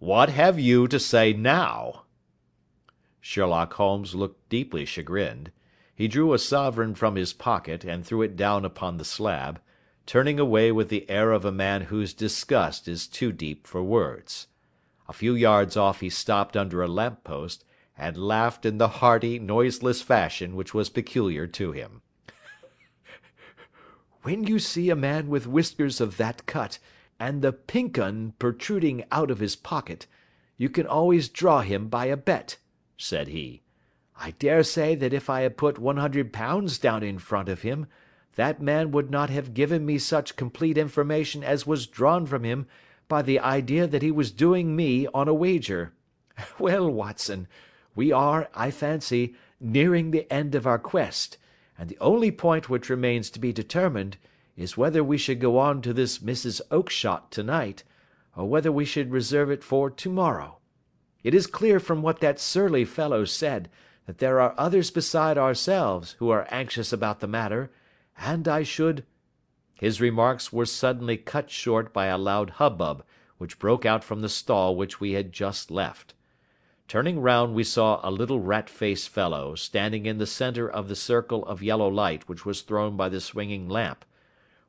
What have you to say now?" Sherlock Holmes looked deeply chagrined. He drew a sovereign from his pocket and threw it down upon the slab, turning away with the air of a man whose disgust is too deep for words. A few yards off he stopped under a lamp post, and laughed in the hearty, noiseless fashion which was peculiar to him. "When you see a man with whiskers of that cut, and the pink 'un protruding out of his pocket, you can always draw him by a bet," said he. "I dare say that if I had put £100 down in front of him, that man would not have given me such complete information as was drawn from him by the idea that he was doing me on a wager. Well, Watson, we are, I fancy, nearing the end of our quest, and the only point which remains to be determined is whether we should go on to this Mrs. Oakshott to night, or whether we should reserve it for to morrow. It is clear from what that surly fellow said, that there are others beside ourselves who are anxious about the matter, and I should His remarks were suddenly cut short by a loud hubbub which broke out from the stall which we had just left. Turning round we saw a little rat faced fellow standing in the centre of the circle of yellow light which was thrown by the swinging lamp,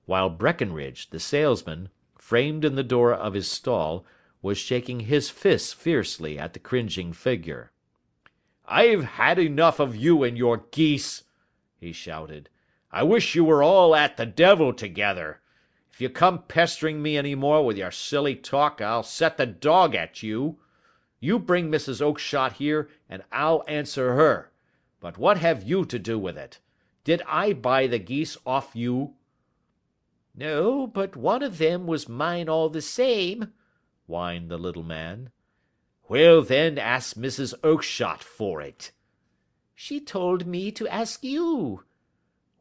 while Breckinridge, the salesman, framed in the door of his stall, was shaking his fists fiercely at the cringing figure. "I've had enough of you and your geese," he shouted. "I wish you were all at the devil together. If you come pestering me any more with your silly talk I'll set the dog at you. You bring Mrs. Oakshott here, and I'll answer her. But what have you to do with it? Did I buy the geese off you?" "No, but one of them was mine all the same," whined the little man. "Well, then, ask Mrs. Oakshott for it." "She told me to ask you."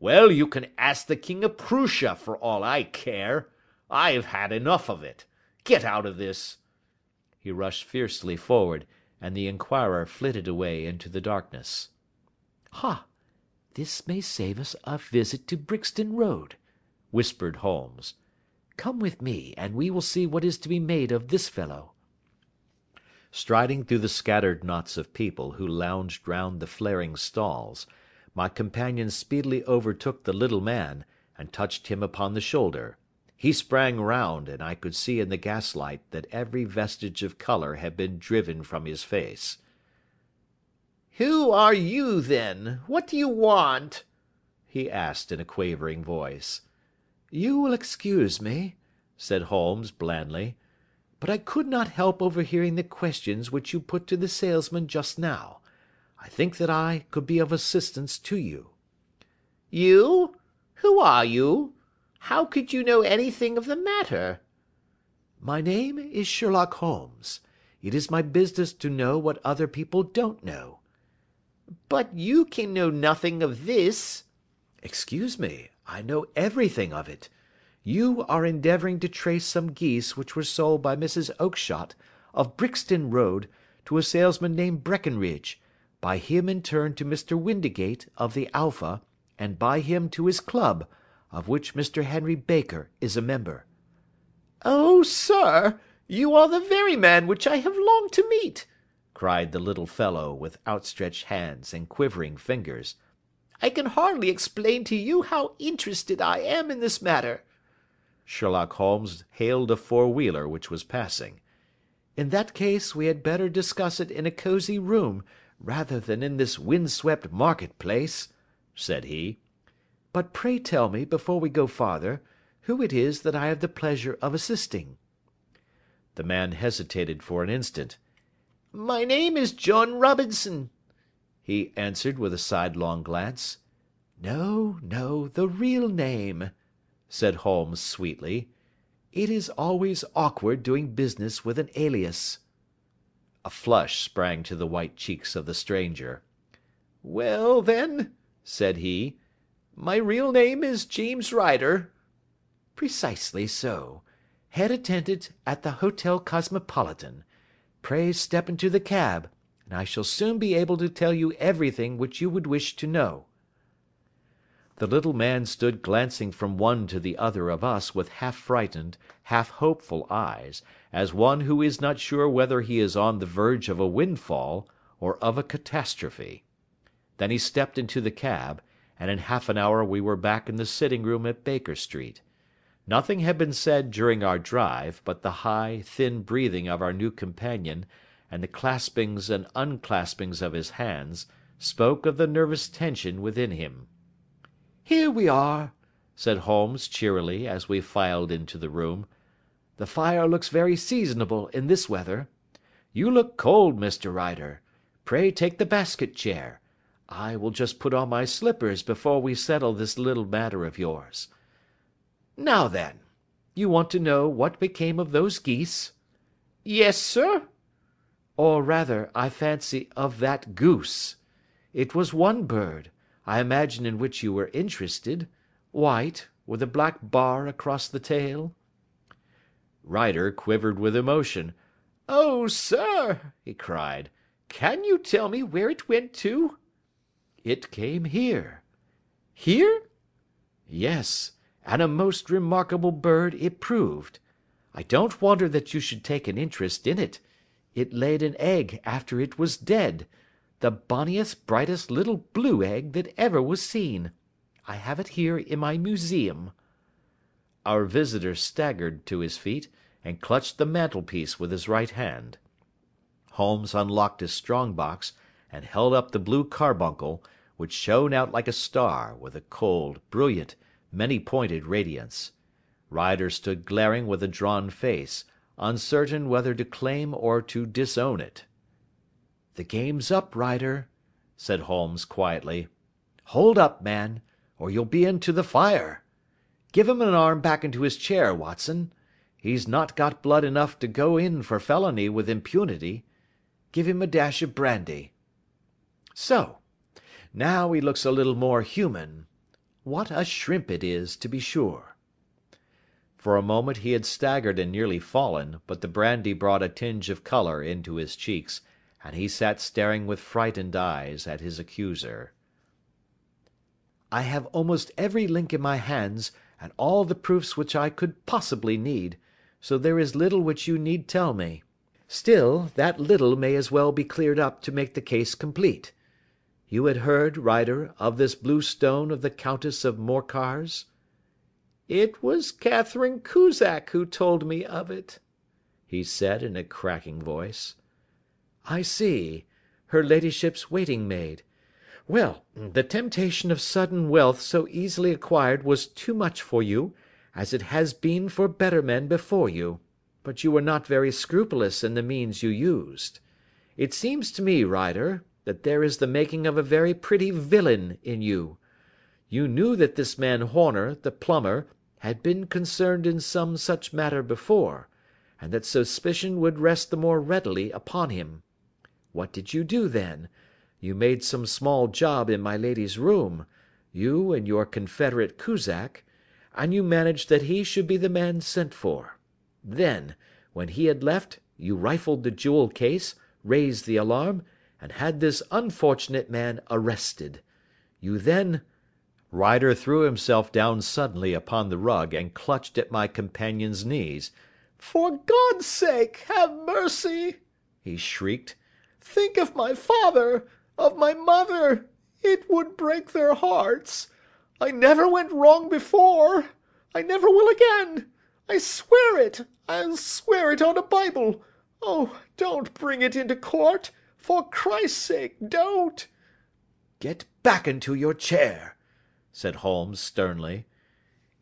"Well, you can ask the King of Prussia for all I care. I've had enough of it. Get out of this." He rushed fiercely forward, and the inquirer flitted away into the darkness. "Ha! This may save us a visit to Brixton Road whispered Holmes. "Come with me, and we will see what is to be made of this fellow." Striding through the scattered knots of people who lounged round the flaring stalls, my companion speedily overtook the little man, and touched him upon the shoulder. He sprang round, and I could see in the gaslight that every vestige of colour had been driven from his face. "Who are you, then? What do you want?" he asked in a quavering voice. "You will excuse me," said Holmes blandly, "but I could not help overhearing the questions which you put to the salesman just now. I think that I could be of assistance to you." "You? Who are you? How could you know anything of the matter?" "My name is Sherlock Holmes. It is my business to know what other people don't know." "But you can know nothing of this." "Excuse me. I know everything of it. You are endeavouring to trace some geese which were sold by Mrs. Oakshott, of Brixton Road, to a salesman named Breckinridge, by him in turn to Mr. Windigate, of the Alpha, and by him to his club, of which Mr. Henry Baker is a member." "Oh, sir, you are the very man which I have longed to meet," cried the little fellow, with outstretched hands and quivering fingers. I can hardly explain to you how interested I am in this matter." Sherlock Holmes hailed a four wheeler which was passing. "In that case we had better discuss it in a cosy room, rather than in this wind-swept market place," said he. "But pray tell me, before we go farther, who it is that I have the pleasure of assisting." The man hesitated for an instant. "My name is John Robinson he answered with a sidelong glance. "No, no, the real name," said Holmes sweetly. "It is always awkward doing business with an alias." A flush sprang to the white cheeks of the stranger. "Well, then," said he, "my real name is James Ryder." "Precisely so. Head attendant at the Hotel Cosmopolitan. Pray step into the cab and I shall soon be able to tell you everything which you would wish to know." The little man stood glancing from one to the other of us with half frightened, half hopeful eyes, as one who is not sure whether he is on the verge of a windfall or of a catastrophe. Then he stepped into the cab, and in half an hour we were back in the sitting room at Baker Street. Nothing had been said during our drive, but the high, thin breathing of our new companion, and the claspings and unclaspings of his hands, spoke of the nervous tension within him. "Here we are," said Holmes cheerily as we filed into the room. "The fire looks very seasonable in this weather. You look cold, Mr. Ryder. Pray take the basket chair. I will just put on my slippers before we settle this little matter of yours. Now then, you want to know what became of those geese?" "Yes, sir." "Or rather, I fancy, of that goose. It was one bird, I imagine in which you were interested white, with a black bar across the tail?" Ryder quivered with emotion. "Oh, sir!" he cried, "can you tell me where it went to?" "It came here." "Here?" "Yes and a most remarkable bird it proved. I don't wonder that you should take an interest in it. It laid an egg after it was dead the bonniest, brightest little blue egg that ever was seen. I have it here in my museum." Our visitor staggered to his feet, and clutched the mantelpiece with his right hand. Holmes unlocked his strong box, and held up the blue carbuncle, which shone out like a star with a cold, brilliant, many pointed radiance. Ryder stood glaring with a drawn face, uncertain whether to claim or to disown it. "The game's up, Ryder," said Holmes quietly. "Hold up, man, or you'll be into the fire. Give him an arm back into his chair, Watson. He's not got blood enough to go in for felony with impunity. Give him a dash of brandy. So. Now he looks a little more human. What a shrimp it is, to be sure!" For a moment he had staggered and nearly fallen, but the brandy brought a tinge of colour into his cheeks, and he sat staring with frightened eyes at his accuser. "I have almost every link in my hands, and all the proofs which I could possibly need, so there is little which you need tell me. Still, that little may as well be cleared up to make the case complete. You had heard, Ryder, of this blue stone of the Countess of Morcar's?" "It was Catherine Cusack who told me of it," he said in a cracking voice. "I see. Her ladyship's waiting maid. Well, the temptation of sudden wealth so easily acquired was too much for you, as it has been for better men before you, but you were not very scrupulous in the means you used. It seems to me, Ryder that there is the making of a very pretty villain in you. You knew that this man Horner, the plumber, had been concerned in some such matter before, and that suspicion would rest the more readily upon him. What did you do then? You made some small job in my lady's room, you and your confederate Cusack, and you managed that he should be the man sent for. Then, when he had left, you rifled the jewel case, raised the alarm, and had this unfortunate man arrested. You then Ryder threw himself down suddenly upon the rug and clutched at my companion's knees. "For God's sake, have mercy!" he shrieked. "Think of my father, of my mother. It would break their hearts. I never went wrong before. I never will again. I swear it. I'll swear it on a Bible. Oh, don't bring it into court. For Christ's sake, don't!" "Get back into your chair," said Holmes sternly.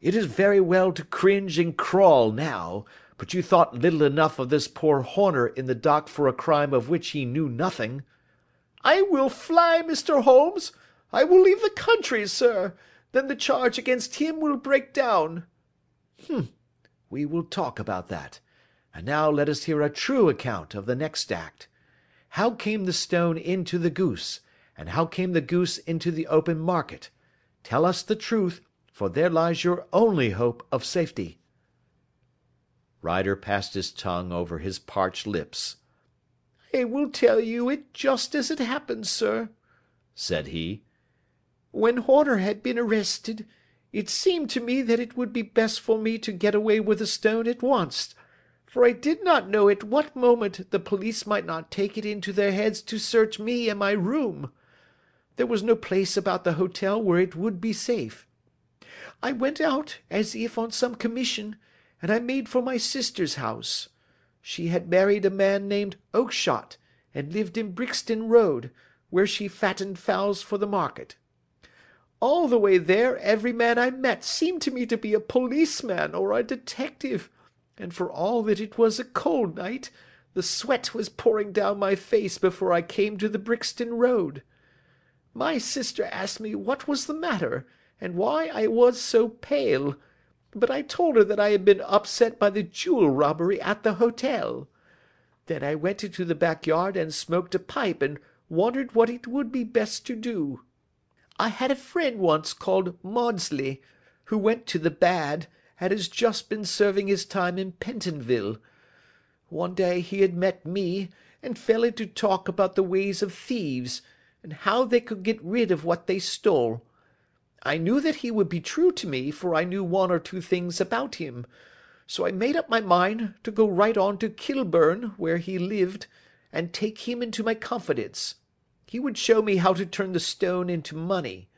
"It is very well to cringe and crawl now, but you thought little enough of this poor Horner in the dock for a crime of which he knew nothing." "I will fly, Mr. Holmes. I will leave the country, sir. Then the charge against him will break down." "Hum! We will talk about that. And now let us hear a true account of the next act. How came the stone into the goose, and how came the goose into the open market? Tell us the truth, for there lies your only hope of safety." Ryder passed his tongue over his parched lips. "I will tell you it just as it happened, sir," said he. "When Horner had been arrested, it seemed to me that it would be best for me to get away with the stone at once, for I did not know at what moment the police might not take it into their heads to search me and my room. There was no place about the hotel where it would be safe. I went out as if on some commission, and I made for my sister's house. She had married a man named Oakshott, and lived in Brixton Road, where she fattened fowls for the market. All the way there every man I met seemed to me to be a policeman or a detective, and for all that it was a cold night, the sweat was pouring down my face before I came to the Brixton Road. My sister asked me what was the matter, and why I was so pale, but I told her that I had been upset by the jewel robbery at the hotel. Then I went into the backyard and smoked a pipe and wondered what it would be best to do. I had a friend once called Maudsley, who went to the bad, and has just been serving his time in Pentonville. One day he had met me, and fell into talk about the ways of thieves, and how they could get rid of what they stole. I knew that he would be true to me, for I knew one or two things about him, so I made up my mind to go right on to Kilburn, where he lived, and take him into my confidence. He would show me how to turn the stone into money,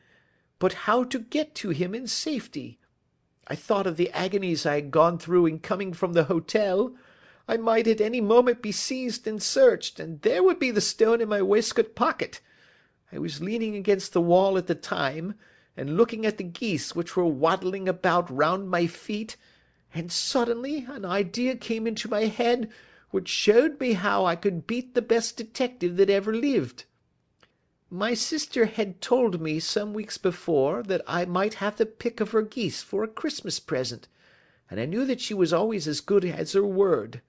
but how to get to him in safety. I thought of the agonies I had gone through in coming from the hotel. I might at any moment be seized and searched, and there would be the stone in my waistcoat pocket. I was leaning against the wall at the time, and looking at the geese which were waddling about round my feet, and suddenly an idea came into my head which showed me how I could beat the best detective that ever lived. My sister had told me some weeks before that I might have the pick of her geese for a Christmas present, and I knew that she was always as good as her word.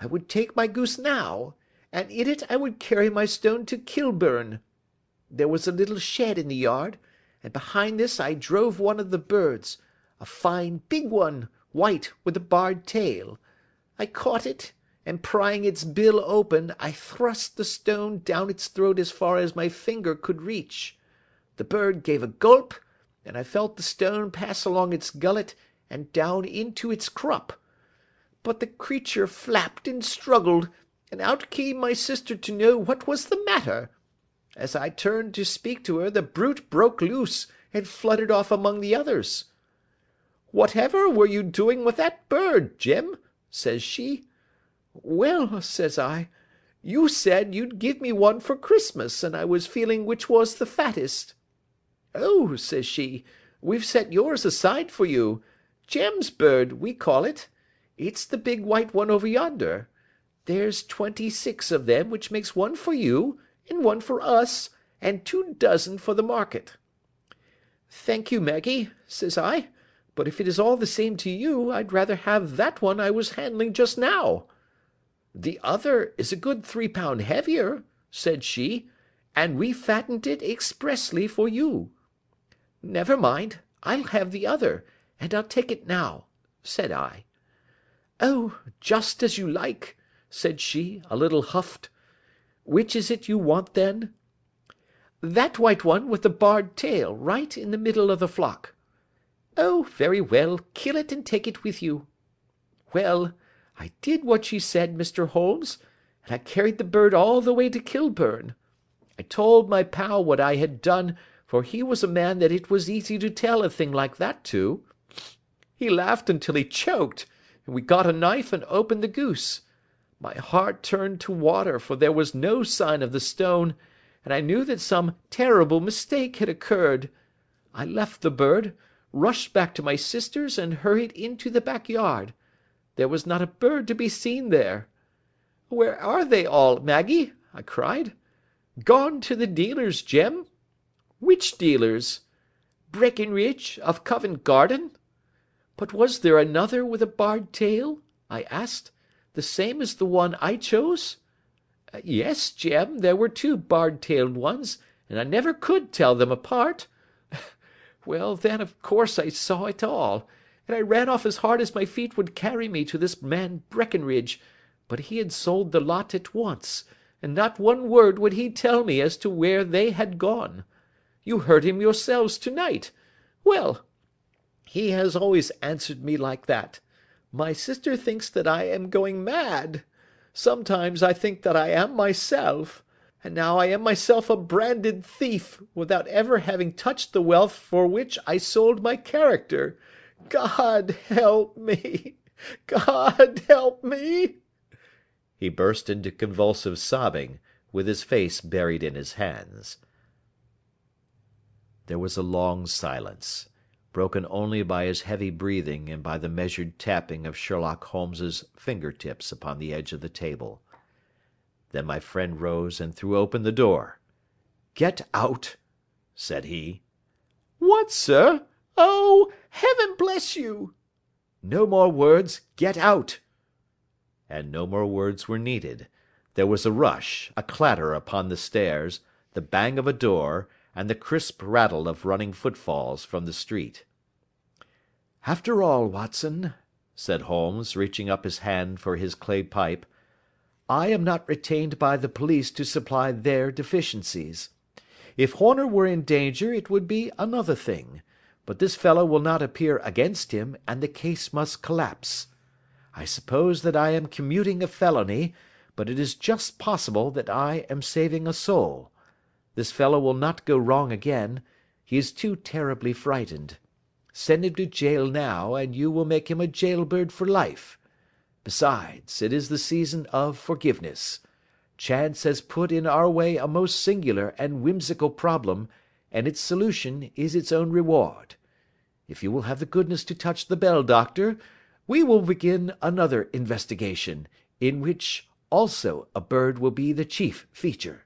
I would take my goose now, and in it I would carry my stone to Kilburn. There was a little shed in the yard, and behind this I drove one of the birds, a fine big one, white, with a barred tail. I caught it, and prying its bill open, I thrust the stone down its throat as far as my finger could reach. The bird gave a gulp, and I felt the stone pass along its gullet and down into its crop. But the creature flapped and struggled, and out came my sister to know what was the matter. As I turned to speak to her, the brute broke loose, and fluttered off among the others. "'Whatever were you doing with that bird, Jem?' says she. "'Well,' says I, "'you said you'd give me one for Christmas, and I was feeling which was the fattest.' "'Oh,' says she, "'we've set yours aside for you. Jem's bird, we call it. It's the big white one over yonder. There's twenty six of them, which makes one for you, and one for us, and two dozen for the market.' "'Thank you, Maggie,' says I, "'but if it is all the same to you, I'd rather have that one I was handling just now.' "'The other is a good three pound heavier,' said she, "'and we fattened it expressly for you.' "'Never mind, I'll have the other, and I'll take it now,' said I. "'Oh, just as you like,' said she, a little huffed. Which is it you want then?' "'That white one with the barred tail, right in the middle of the flock.' "'Oh, very well, kill it and take it with you.' Well, I did what she said, Mr. Holmes, and I carried the bird all the way to Kilburn. I told my pal what I had done, for he was a man that it was easy to tell a thing like that to. He laughed until he choked, and we got a knife and opened the goose. My heart turned to water, for there was no sign of the stone, and I knew that some terrible mistake had occurred. I left the bird, rushed back to my sister's, and hurried into the backyard. There was not a bird to be seen there. "'Where are they all, Maggie?' I cried. "'Gone to the dealers, Jem.' "'Which dealers?' "'Breckinridge, of Covent Garden.' "'But was there another with a barred tail?' I asked. 'The same as the one I chose?' Uh, "'Yes, Jem, there were two barred tailed ones, and I never could tell them apart. Well, then, of course I saw it all, and I ran off as hard as my feet would carry me to this man Breckinridge, but he had sold the lot at once, and not one word would he tell me as to where they had gone. You heard him yourselves to night. Well! He has always answered me like that. My sister thinks that I am going mad. Sometimes I think that I am myself. And now I am myself a branded thief, without ever having touched the wealth for which I sold my character. God help me! God help me!" He burst into convulsive sobbing, with his face buried in his hands. There was a long silence, broken only by his heavy breathing and by the measured tapping of Sherlock Holmes's finger tips upon the edge of the table. Then my friend rose and threw open the door. "Get out!" said he. "What, sir? Oh, Heaven bless you!" "No more words. Get out!" And no more words were needed. There was a rush, a clatter upon the stairs, the bang of a door, and the crisp rattle of running footfalls from the street. "After all, Watson," said Holmes, reaching up his hand for his clay pipe, "I am not retained by the police to supply their deficiencies. If Horner were in danger it would be another thing, but this fellow will not appear against him, and the case must collapse. I suppose that I am commuting a felony, but it is just possible that I am saving a soul. This fellow will not go wrong again. He is too terribly frightened. Send him to jail now, and you will make him a jail bird for life. Besides, it is the season of forgiveness. Chance has put in our way a most singular and whimsical problem, and its solution is its own reward. If you will have the goodness to touch the bell, Doctor, we will begin another investigation, in which also a bird will be the chief feature.